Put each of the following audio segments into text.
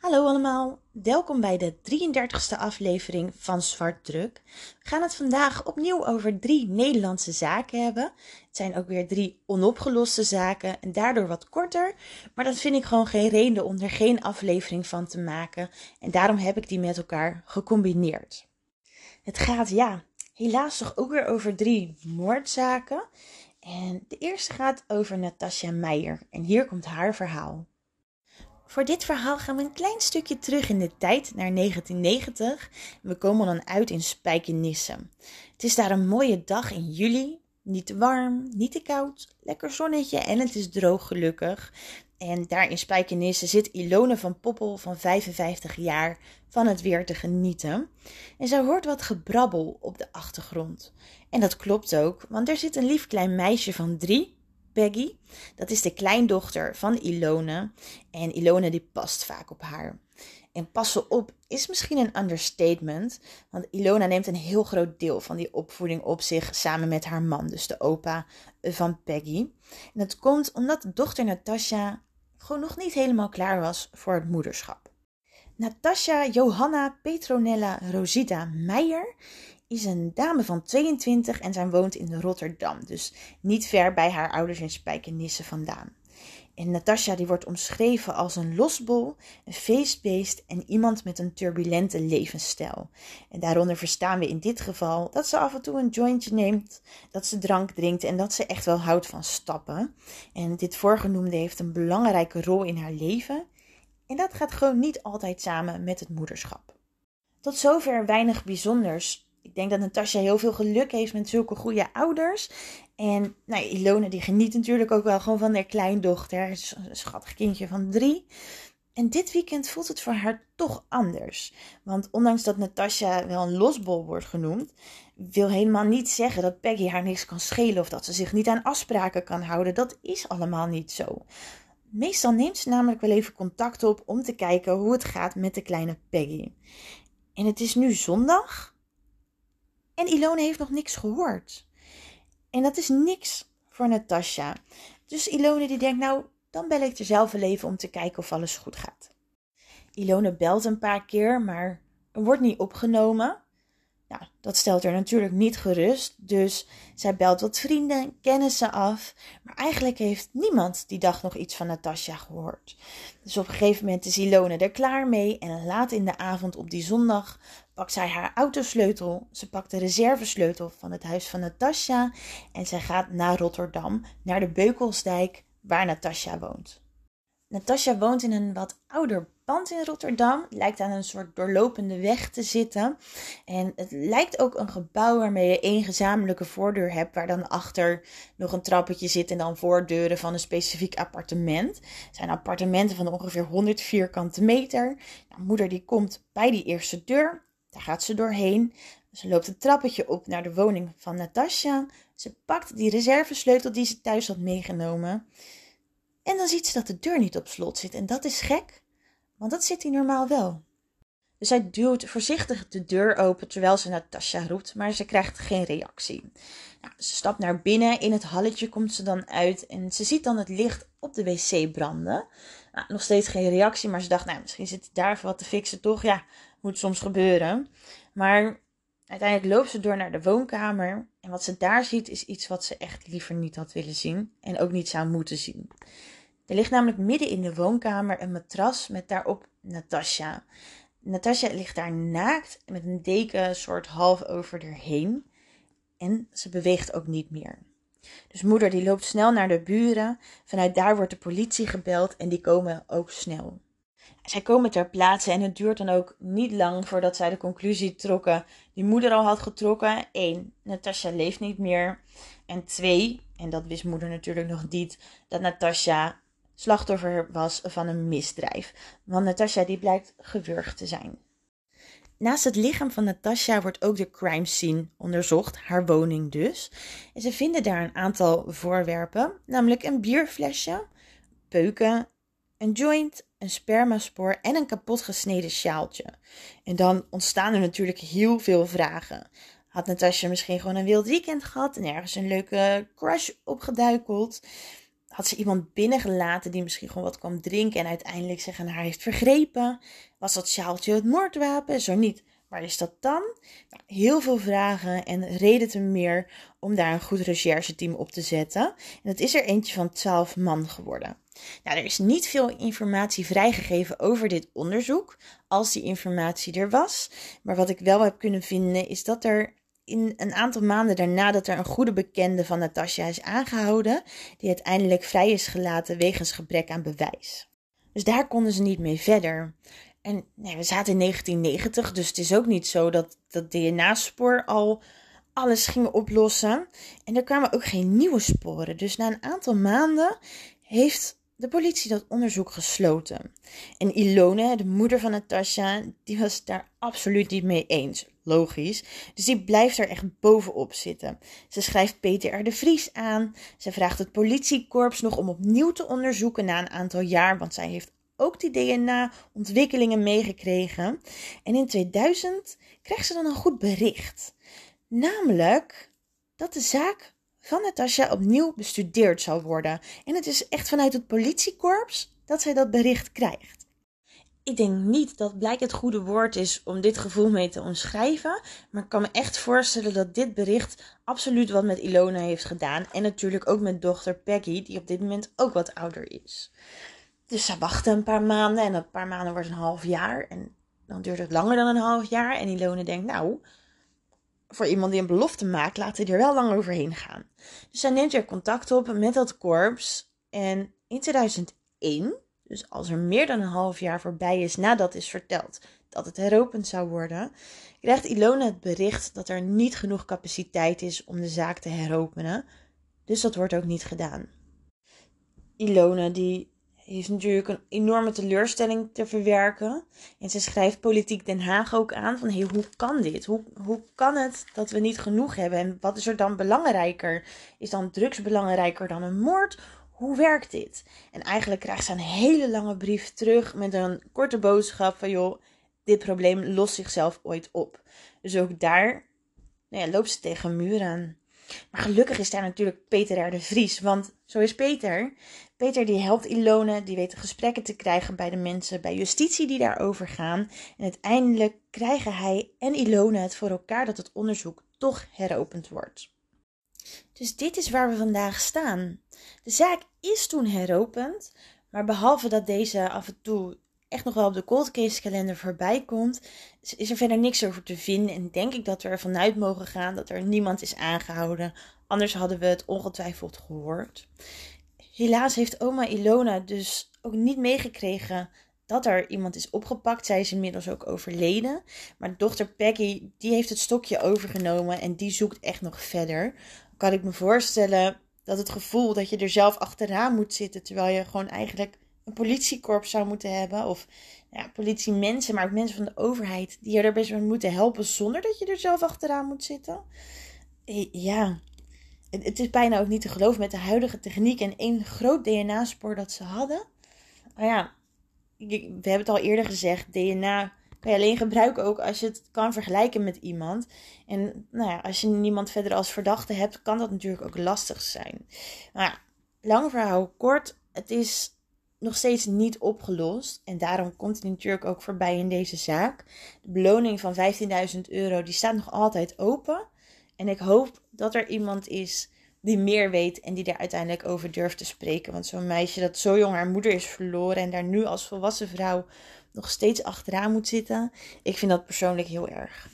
Hallo allemaal, welkom bij de 33ste aflevering van Zwart Druk. We gaan het vandaag opnieuw over drie Nederlandse zaken hebben. Het zijn ook weer drie onopgeloste zaken en daardoor wat korter. Maar dat vind ik gewoon geen reden om er geen aflevering van te maken. En daarom heb ik die met elkaar gecombineerd. Het gaat, ja, helaas toch ook weer over drie moordzaken. En de eerste gaat over Natasja Meijer. En hier komt haar verhaal. Voor dit verhaal gaan we een klein stukje terug in de tijd naar 1990. We komen dan uit in Spijkenisse. Het is daar een mooie dag in juli. Niet te warm, niet te koud, lekker zonnetje en het is droog gelukkig. En daar in Spijkenisse zit Ilone van Poppel van 55 jaar van het weer te genieten. En zij hoort wat gebrabbel op de achtergrond. En dat klopt ook, want er zit een lief klein meisje van drie Peggy. Dat is de kleindochter van Ilone. En Ilone die past vaak op haar. En passen op is misschien een understatement, want Ilona neemt een heel groot deel van die opvoeding op zich samen met haar man, dus de opa van Peggy. En dat komt omdat dochter Natasha gewoon nog niet helemaal klaar was voor het moederschap. Natasha Johanna Petronella Rosita Meijer is een dame van 22 en zij woont in Rotterdam. Dus niet ver bij haar ouders in Spijkenisse vandaan. En Natasja die wordt omschreven als een losbol, een feestbeest en iemand met een turbulente levensstijl. En daaronder verstaan we in dit geval dat ze af en toe een jointje neemt, dat ze drank drinkt en dat ze echt wel houdt van stappen. En dit voorgenoemde heeft een belangrijke rol in haar leven. En dat gaat gewoon niet altijd samen met het moederschap. Tot zover weinig bijzonders ik denk dat Natasja heel veel geluk heeft met zulke goede ouders. En nou, Ilona die geniet natuurlijk ook wel gewoon van haar kleindochter. Een schattig kindje van drie. En dit weekend voelt het voor haar toch anders. Want ondanks dat Natasja wel een losbol wordt genoemd, wil helemaal niet zeggen dat Peggy haar niks kan schelen of dat ze zich niet aan afspraken kan houden. Dat is allemaal niet zo. Meestal neemt ze namelijk wel even contact op om te kijken hoe het gaat met de kleine Peggy. En het is nu zondag en Ilone heeft nog niks gehoord. En dat is niks voor Natasja. Dus Ilone die denkt, nou, dan bel ik er zelf wel even om te kijken of alles goed gaat. Ilone belt een paar keer, maar er wordt niet opgenomen. Nou, dat stelt er natuurlijk niet gerust. Dus zij belt wat vrienden, kennissen af. Maar eigenlijk heeft niemand die dag nog iets van Natasja gehoord. Dus op een gegeven moment is Ilone er klaar mee. En laat in de avond op die zondag pakt zij haar autosleutel. Ze pakt de reservesleutel van het huis van Natasja. En zij gaat naar Rotterdam, naar de Beukelsdijk, waar Natasja woont. Natasja woont in een wat ouder pand in Rotterdam. Lijkt aan een soort doorlopende weg te zitten. En het lijkt ook een gebouw waarmee je één gezamenlijke voordeur hebt. Waar dan achter nog een trappetje zit en dan voordeuren van een specifiek appartement. Het zijn appartementen van ongeveer 100 vierkante meter. Nou, moeder die komt bij die eerste deur. Daar gaat ze doorheen. Ze loopt het trappetje op naar de woning van Natasja. Ze pakt die reservesleutel die ze thuis had meegenomen. En dan ziet ze dat de deur niet op slot zit. En dat is gek, want dat zit hij normaal wel. Dus zij duwt voorzichtig de deur open terwijl ze Natasja roept, maar ze krijgt geen reactie. Nou, ze stapt naar binnen, in het halletje komt ze dan uit en ze ziet dan het licht op de wc branden. Nou, nog steeds geen reactie, maar ze dacht, nou, misschien zit hij daar even wat te fixen, toch? Ja, moet soms gebeuren. Maar uiteindelijk loopt ze door naar de woonkamer en wat ze daar ziet is iets wat ze echt liever niet had willen zien en ook niet zou moeten zien. Er ligt namelijk midden in de woonkamer een matras met daarop Natasja. Natasja ligt daar naakt met een deken soort half over haar heen. En ze beweegt ook niet meer. Dus moeder die loopt snel naar de buren. Vanuit daar wordt de politie gebeld en die komen ook snel. Zij komen ter plaatse en het duurt dan ook niet lang voordat zij de conclusie trokken die moeder al had getrokken. 1. Natasja leeft niet meer. En 2. En dat wist moeder natuurlijk nog niet, dat Natasja slachtoffer was van een misdrijf. Want Natasja die blijkt gewurgd te zijn. Naast het lichaam van Natasja wordt ook de crime scene onderzocht, haar woning dus. En ze vinden daar een aantal voorwerpen, namelijk een bierflesje, peuken, een joint, een spermaspoor en een kapot gesneden sjaaltje. En dan ontstaan er natuurlijk heel veel vragen. Had Natasja misschien gewoon een wild weekend gehad en ergens een leuke crush opgeduikeld? Had ze iemand binnengelaten die misschien gewoon wat kwam drinken en uiteindelijk zich haar heeft vergrepen? Was dat sjaaltje het moordwapen? Zo niet. Waar is dat dan? Nou, heel veel vragen en reden te meer om daar een goed rechercheteam op te zetten. En het is er eentje van 12 man geworden. Nou, er is niet veel informatie vrijgegeven over dit onderzoek, als die informatie er was. Maar wat ik wel heb kunnen vinden, is dat er in een aantal maanden daarna dat er een goede bekende van Natasja is aangehouden, die uiteindelijk vrij is gelaten wegens gebrek aan bewijs. Dus daar konden ze niet mee verder. En nee, we zaten in 1990, dus het is ook niet zo dat dat DNA-spoor al alles ging oplossen. En er kwamen ook geen nieuwe sporen. Dus na een aantal maanden heeft de politie dat onderzoek gesloten. En Ilone, de moeder van Natasja, die was daar absoluut niet mee eens. Logisch. Dus die blijft er echt bovenop zitten. Ze schrijft Peter R. de Vries aan. Ze vraagt het politiekorps nog om opnieuw te onderzoeken na een aantal jaar, want zij heeft ook die DNA-ontwikkelingen meegekregen. En in 2000 krijgt ze dan een goed bericht. Namelijk dat de zaak van Natasja opnieuw bestudeerd zal worden. En het is echt vanuit het politiekorps dat zij dat bericht krijgt. Ik denk niet dat blijk het goede woord is om dit gevoel mee te omschrijven. Maar ik kan me echt voorstellen dat dit bericht absoluut wat met Ilona heeft gedaan. En natuurlijk ook met dochter Peggy, die op dit moment ook wat ouder is. Dus ze wachten een paar maanden en een paar maanden wordt een half jaar. En dan duurt het langer dan een half jaar. En Ilona denkt, nou, voor iemand die een belofte maakt, laat hij er wel lang overheen gaan. Dus zij neemt er contact op met dat korps. En in 2001, dus als er meer dan een half jaar voorbij is nadat is verteld dat het heropend zou worden, krijgt Ilona het bericht dat er niet genoeg capaciteit is om de zaak te heropenen. Dus dat wordt ook niet gedaan. Ilona die heeft natuurlijk een enorme teleurstelling te verwerken. En ze schrijft Politiek Den Haag ook aan van hey, hoe kan dit? Hoe, hoe kan het dat we niet genoeg hebben? En wat is er dan belangrijker? Is dan drugs belangrijker dan een moord? Hoe werkt dit? En eigenlijk krijgt ze een hele lange brief terug met een korte boodschap van joh, dit probleem lost zichzelf ooit op. Dus ook daar nou ja, loopt ze tegen een muur aan. Maar gelukkig is daar natuurlijk Peter R. de Vries. Want zo is Peter. Peter die helpt Ilone, die weet gesprekken te krijgen bij de mensen bij justitie die daarover gaan. En uiteindelijk krijgen hij en Ilone het voor elkaar dat het onderzoek toch heropend wordt. Dus dit is waar we vandaag staan. De zaak is toen heropend, maar behalve dat deze af en toe echt nog wel op de cold case kalender voorbij komt, is er verder niks over te vinden. En denk ik dat we ervan uit mogen gaan dat er niemand is aangehouden. Anders hadden we het ongetwijfeld gehoord. Helaas heeft oma Ilona dus ook niet meegekregen dat er iemand is opgepakt. Zij is inmiddels ook overleden. Maar dochter Peggy, die heeft het stokje overgenomen en die zoekt echt nog verder. Kan ik me voorstellen dat het gevoel dat je er zelf achteraan moet zitten, terwijl je gewoon eigenlijk een politiekorps zou moeten hebben. Of ja, politiemensen, maar ook mensen van de overheid die je er best wel moeten helpen zonder dat je er zelf achteraan moet zitten. Ja, het is bijna ook niet te geloven met de huidige techniek en één groot DNA-spoor dat ze hadden. Maar ja, we hebben het al eerder gezegd, DNA kan je alleen gebruiken ook als je het kan vergelijken met iemand. En nou ja, als je niemand verder als verdachte hebt, kan dat natuurlijk ook lastig zijn. Maar ja, lang verhaal kort, het is nog steeds niet opgelost. En daarom komt hij natuurlijk ook voorbij in deze zaak. De beloning van 15.000 euro die staat nog altijd open. En ik hoop dat er iemand is die meer weet en die daar uiteindelijk over durft te spreken. Want zo'n meisje dat zo jong haar moeder is verloren en daar nu als volwassen vrouw nog steeds achteraan moet zitten, ik vind dat persoonlijk heel erg.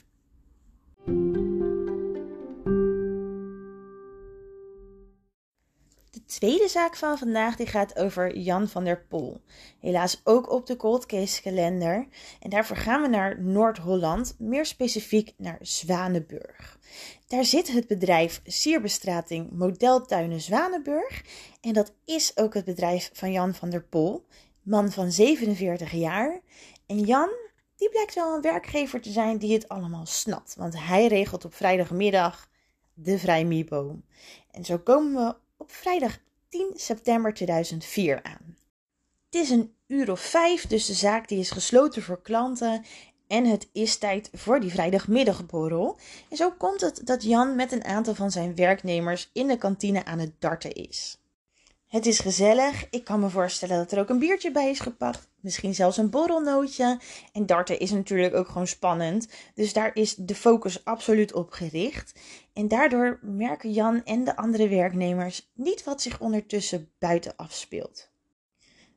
Tweede zaak van vandaag die gaat over Jan van der Pol. Helaas ook op de cold case kalender. En daarvoor gaan we naar Noord-Holland, meer specifiek naar Zwanenburg. Daar zit het bedrijf Sierbestrating Modeltuinen Zwanenburg. En dat is ook het bedrijf van Jan van der Pol, man van 47 jaar. En Jan, die blijkt wel een werkgever te zijn die het allemaal snapt. Want hij regelt op vrijdagmiddag de vrijmieboom. En zo komen we op vrijdag 10 september 2004 aan. Het is een uur of vijf, dus de zaak die is gesloten voor klanten. En het is tijd voor die vrijdagmiddagborrel. En zo komt het dat Jan met een aantal van zijn werknemers in de kantine aan het darten is. Het is gezellig. Ik kan me voorstellen dat er ook een biertje bij is gepakt. Misschien zelfs een borrelnootje. En darten is natuurlijk ook gewoon spannend. Dus daar is de focus absoluut op gericht. En daardoor merken Jan en de andere werknemers niet wat zich ondertussen buiten afspeelt.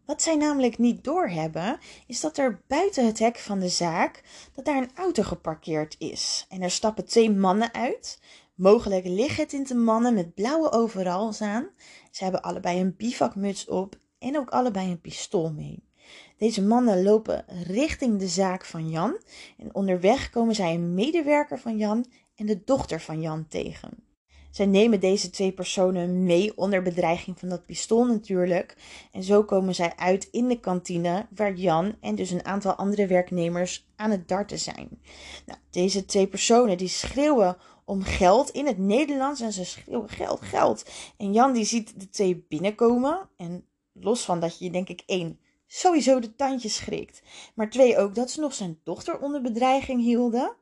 Wat zij namelijk niet doorhebben, is dat er buiten het hek van de zaak dat daar een auto geparkeerd is. En er stappen twee mannen uit. Mogelijk lichtgetinte mannen met blauwe overals aan. Ze hebben allebei een bivakmuts op en ook allebei een pistool mee. Deze mannen lopen richting de zaak van Jan en onderweg komen zij een medewerker van Jan en de dochter van Jan tegen. Zij nemen deze twee personen mee onder bedreiging van dat pistool natuurlijk. En zo komen zij uit in de kantine waar Jan en dus een aantal andere werknemers aan het darten zijn. Nou, deze twee personen die schreeuwen om geld in het Nederlands en ze schreeuwen geld, geld. En Jan die ziet de twee binnenkomen en los van dat je denk ik één sowieso de tandjes schrikt, maar twee ook dat ze nog zijn dochter onder bedreiging hielden.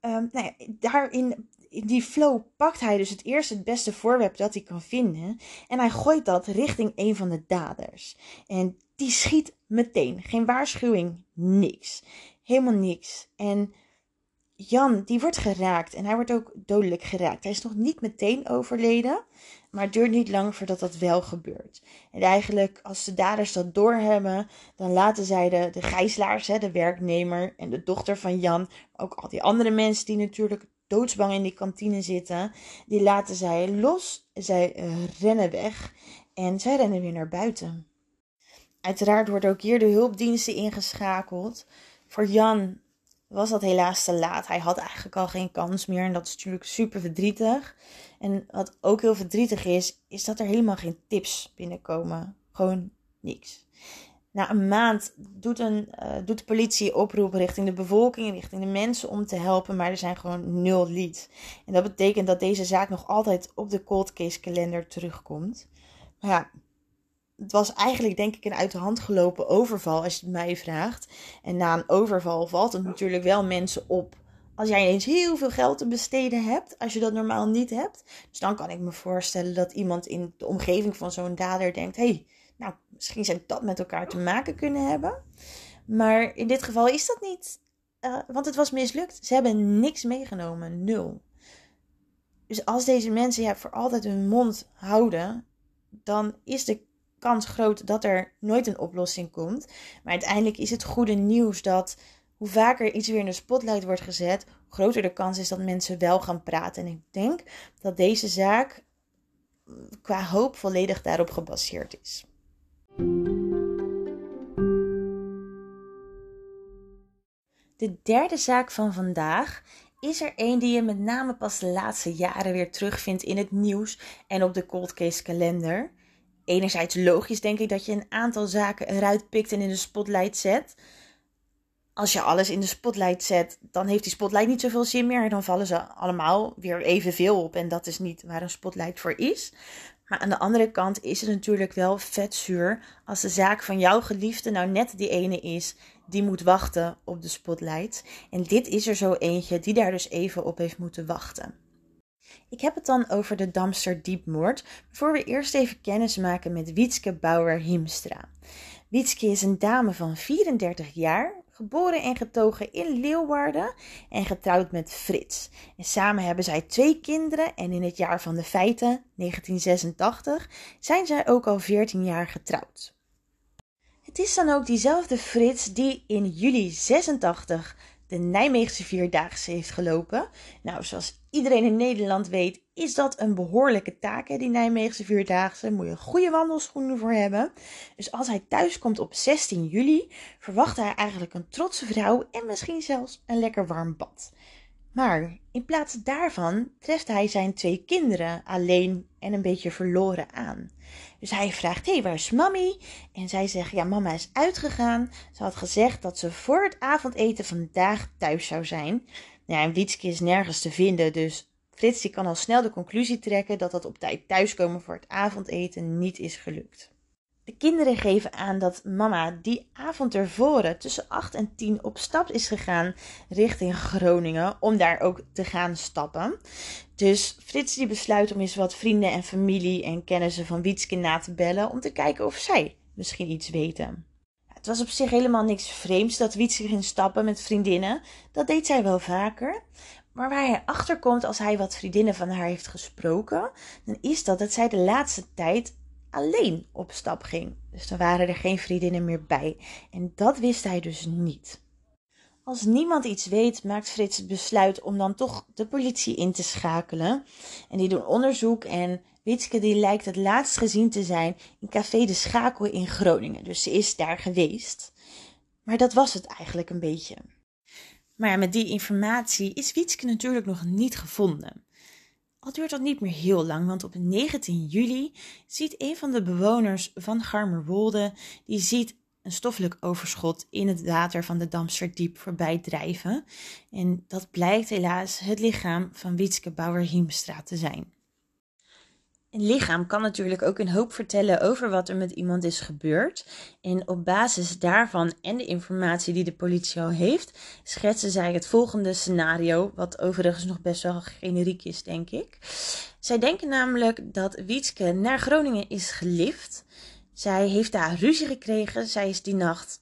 Um, nou ja, daarin in die flow pakt hij dus het eerste het beste voorwerp dat hij kan vinden. En hij gooit dat richting een van de daders. En die schiet meteen. Geen waarschuwing, niks. Helemaal niks. En Jan, die wordt geraakt. En hij wordt ook dodelijk geraakt. Hij is nog niet meteen overleden. Maar het duurt niet lang voordat dat wel gebeurt. En eigenlijk, als de daders dat doorhebben, dan laten zij de, de gijzelaars, hè, de werknemer en de dochter van Jan, ook al die andere mensen die natuurlijk doodsbang in die kantine zitten, die laten zij los. Zij uh, rennen weg en zij rennen weer naar buiten. Uiteraard worden ook hier de hulpdiensten ingeschakeld. Voor Jan was dat helaas te laat. Hij had eigenlijk al geen kans meer en dat is natuurlijk super verdrietig. En wat ook heel verdrietig is, is dat er helemaal geen tips binnenkomen. Gewoon niks. Na een maand doet, een, uh, doet de politie oproepen richting de bevolking, richting de mensen om te helpen, maar er zijn gewoon nul leads. En dat betekent dat deze zaak nog altijd op de cold case kalender terugkomt. Maar ja, het was eigenlijk denk ik een uit de hand gelopen overval als je het mij vraagt. En na een overval valt het natuurlijk wel mensen op. Als jij ineens heel veel geld te besteden hebt, als je dat normaal niet hebt. Dus dan kan ik me voorstellen dat iemand in de omgeving van zo'n dader denkt: hey, nou, misschien zou dat met elkaar te maken kunnen hebben. Maar in dit geval is dat niet. Uh, want het was mislukt. Ze hebben niks meegenomen. Nul. Dus als deze mensen ja, voor altijd hun mond houden, dan is de kans groot dat er nooit een oplossing komt. Maar uiteindelijk is het goede nieuws dat hoe vaker iets weer in de spotlight wordt gezet, hoe groter de kans is dat mensen wel gaan praten. En ik denk dat deze zaak qua hoop volledig daarop gebaseerd is. De derde zaak van vandaag is er een die je met name pas de laatste jaren weer terugvindt in het nieuws en op de cold case kalender. Enerzijds logisch denk ik dat je een aantal zaken eruit pikt en in de spotlight zet. Als je alles in de spotlight zet, dan heeft die spotlight niet zoveel zin meer. Dan vallen ze allemaal weer evenveel op en dat is niet waar een spotlight voor is. Maar aan de andere kant is het natuurlijk wel vet zuur als de zaak van jouw geliefde nou net die ene is die moet wachten op de spotlight. En dit is er zo eentje die daar dus even op heeft moeten wachten. Ik heb het dan over de Damster Diepmoord, voor we eerst even kennis maken met Wietske Bauer-Hiemstra. Wietske is een dame van 34 jaar, geboren en getogen in Leeuwarden en getrouwd met Frits. En samen hebben zij twee kinderen en in het jaar van de feiten, 1986, zijn zij ook al 14 jaar getrouwd. Het is dan ook diezelfde Frits die in juli 86 de Nijmeegse Vierdaagse heeft gelopen. Nou, zoals iedereen in Nederland weet, is dat een behoorlijke taak, hè, die Nijmeegse Vierdaagse. Moet je goede wandelschoenen voor hebben. Dus als hij thuis komt op 16 juli, verwacht hij eigenlijk een trotse vrouw en misschien zelfs een lekker warm bad. Maar in plaats daarvan treft hij zijn twee kinderen alleen en een beetje verloren aan. Dus hij vraagt: Hé, hey, waar is mami? En zij zegt: Ja, mama is uitgegaan. Ze had gezegd dat ze voor het avondeten vandaag thuis zou zijn. Ja, en is nergens te vinden, dus Frits kan al snel de conclusie trekken dat dat op tijd thuiskomen voor het avondeten niet is gelukt. De kinderen geven aan dat mama die avond ervoor tussen 8 en 10 op stap is gegaan richting Groningen om daar ook te gaan stappen. Dus Frits die besluit om eens wat vrienden en familie en kennissen van Wietske na te bellen om te kijken of zij misschien iets weten. Het was op zich helemaal niks vreemds dat Wietske ging stappen met vriendinnen. Dat deed zij wel vaker. Maar waar hij achter komt als hij wat vriendinnen van haar heeft gesproken, dan is dat dat zij de laatste tijd alleen op stap ging. Dus dan waren er geen vriendinnen meer bij. En dat wist hij dus niet. Als niemand iets weet, maakt Frits het besluit om dan toch de politie in te schakelen. En die doen onderzoek en Witske die lijkt het laatst gezien te zijn in Café de Schakel in Groningen. Dus ze is daar geweest. Maar dat was het eigenlijk een beetje. Maar met die informatie is Wietske natuurlijk nog niet gevonden. Al duurt dat niet meer heel lang, want op 19 juli ziet een van de bewoners van Garmerwolde, die ziet een stoffelijk overschot in het water van de Damsterdiep voorbij drijven. En dat blijkt helaas het lichaam van Wietske Bauer-Hiemstra te zijn. Een lichaam kan natuurlijk ook een hoop vertellen over wat er met iemand is gebeurd. En op basis daarvan en de informatie die de politie al heeft, schetsen zij het volgende scenario, wat overigens nog best wel generiek is, denk ik. Zij denken namelijk dat Wietske naar Groningen is gelift. Zij heeft daar ruzie gekregen. Zij is die nacht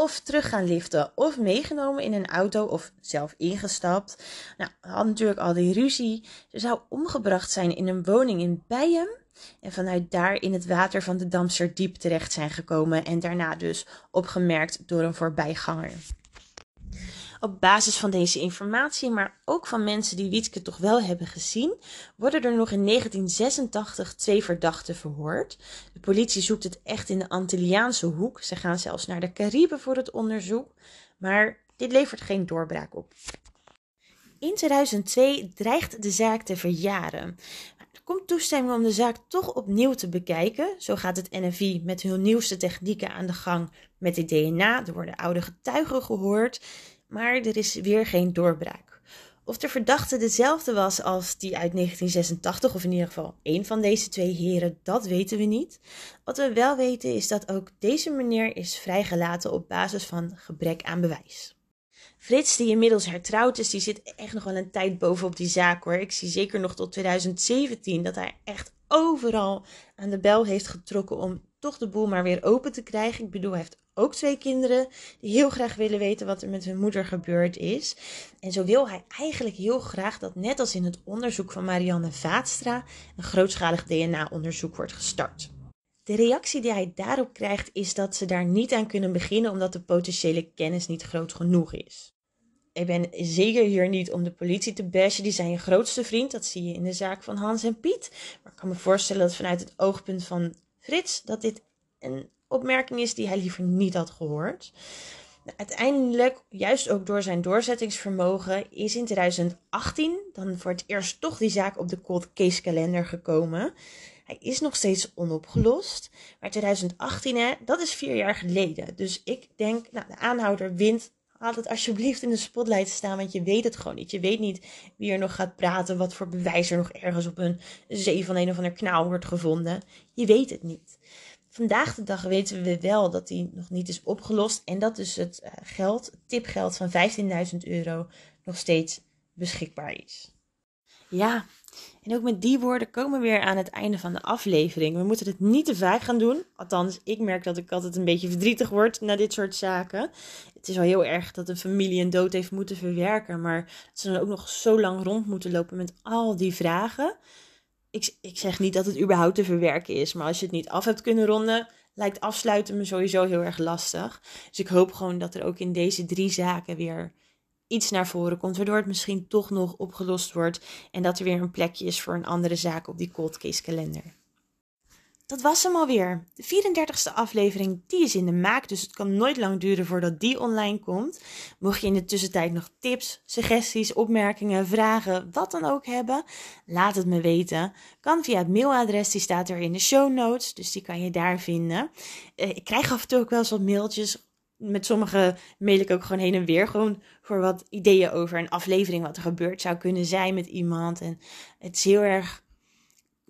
of terug gaan liften of meegenomen in een auto of zelf ingestapt. Nou, had natuurlijk al die ruzie. Ze zou omgebracht zijn in een woning in Bijen. En vanuit daar in het water van de Damster diep terecht zijn gekomen en daarna dus opgemerkt door een voorbijganger. Op basis van deze informatie, maar ook van mensen die Wietke toch wel hebben gezien, worden er nog in 1986 twee verdachten verhoord. De politie zoekt het echt in de Antilliaanse hoek. Ze gaan zelfs naar de Cariben voor het onderzoek. Maar dit levert geen doorbraak op. In 2002 dreigt de zaak te verjaren. Er komt toestemming om de zaak toch opnieuw te bekijken. Zo gaat het NFI met hun nieuwste technieken aan de gang met het DNA. Er worden oude getuigen gehoord maar er is weer geen doorbraak. Of de verdachte dezelfde was als die uit 1986, of in ieder geval één van deze twee heren, dat weten we niet. Wat we wel weten is dat ook deze meneer is vrijgelaten op basis van gebrek aan bewijs. Frits, die inmiddels hertrouwd is, die zit echt nog wel een tijd bovenop die zaak hoor. Ik zie zeker nog tot 2017 dat hij echt overal aan de bel heeft getrokken om toch de boel maar weer open te krijgen. Ik bedoel, hij heeft ook twee kinderen die heel graag willen weten wat er met hun moeder gebeurd is. En zo wil hij eigenlijk heel graag dat, net als in het onderzoek van Marianne Vaatstra, een grootschalig DNA-onderzoek wordt gestart. De reactie die hij daarop krijgt is dat ze daar niet aan kunnen beginnen omdat de potentiële kennis niet groot genoeg is. Ik ben zeker hier niet om de politie te bashen, die zijn je grootste vriend, dat zie je in de zaak van Hans en Piet. Maar ik kan me voorstellen dat vanuit het oogpunt van Frits dat dit een opmerking is die hij liever niet had gehoord. Uiteindelijk, juist ook door zijn doorzettingsvermogen, is in 2018 dan voor het eerst toch die zaak op de cold case kalender gekomen. Hij is nog steeds onopgelost. Maar 2018, hè, dat is vier jaar geleden. Dus ik denk, nou, de aanhouder wint. Haal het alsjeblieft in de spotlight staan, want je weet het gewoon niet. Je weet niet wie er nog gaat praten, wat voor bewijs er nog ergens op een zee van een of ander kanaal wordt gevonden. Je weet het niet. Vandaag de dag weten we wel dat die nog niet is opgelost en dat dus het uh, geld, tipgeld van 15.000 euro, nog steeds beschikbaar is. Ja, en ook met die woorden komen we weer aan het einde van de aflevering. We moeten het niet te vaak gaan doen. Althans, ik merk dat ik altijd een beetje verdrietig word na dit soort zaken. Het is wel heel erg dat een familie een dood heeft moeten verwerken, maar dat ze dan ook nog zo lang rond moeten lopen met al die vragen ik, ik zeg niet dat het überhaupt te verwerken is, maar als je het niet af hebt kunnen ronden, lijkt afsluiten me sowieso heel erg lastig. Dus ik hoop gewoon dat er ook in deze drie zaken weer iets naar voren komt, waardoor het misschien toch nog opgelost wordt en dat er weer een plekje is voor een andere zaak op die cold case kalender. Dat was hem alweer. De 34ste aflevering, die is in de maak, dus het kan nooit lang duren voordat die online komt. Mocht je in de tussentijd nog tips, suggesties, opmerkingen, vragen, wat dan ook hebben, laat het me weten. Kan via het mailadres, die staat er in de show notes, dus die kan je daar vinden. Eh, ik krijg af en toe ook wel eens wat mailtjes. Met sommige mail ik ook gewoon heen en weer, gewoon voor wat ideeën over een aflevering, wat er gebeurd zou kunnen zijn met iemand. En het is heel erg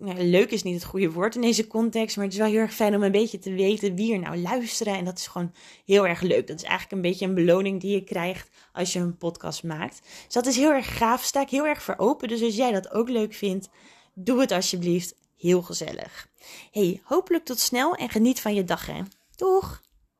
nou, leuk is niet het goede woord in deze context, maar het is wel heel erg fijn om een beetje te weten wie er nou luisteren. En dat is gewoon heel erg leuk. Dat is eigenlijk een beetje een beloning die je krijgt als je een podcast maakt. Dus dat is heel erg gaaf. Sta ik heel erg voor open. Dus als jij dat ook leuk vindt, doe het alsjeblieft. Heel gezellig. Hey, hopelijk tot snel en geniet van je dag hè. Doeg!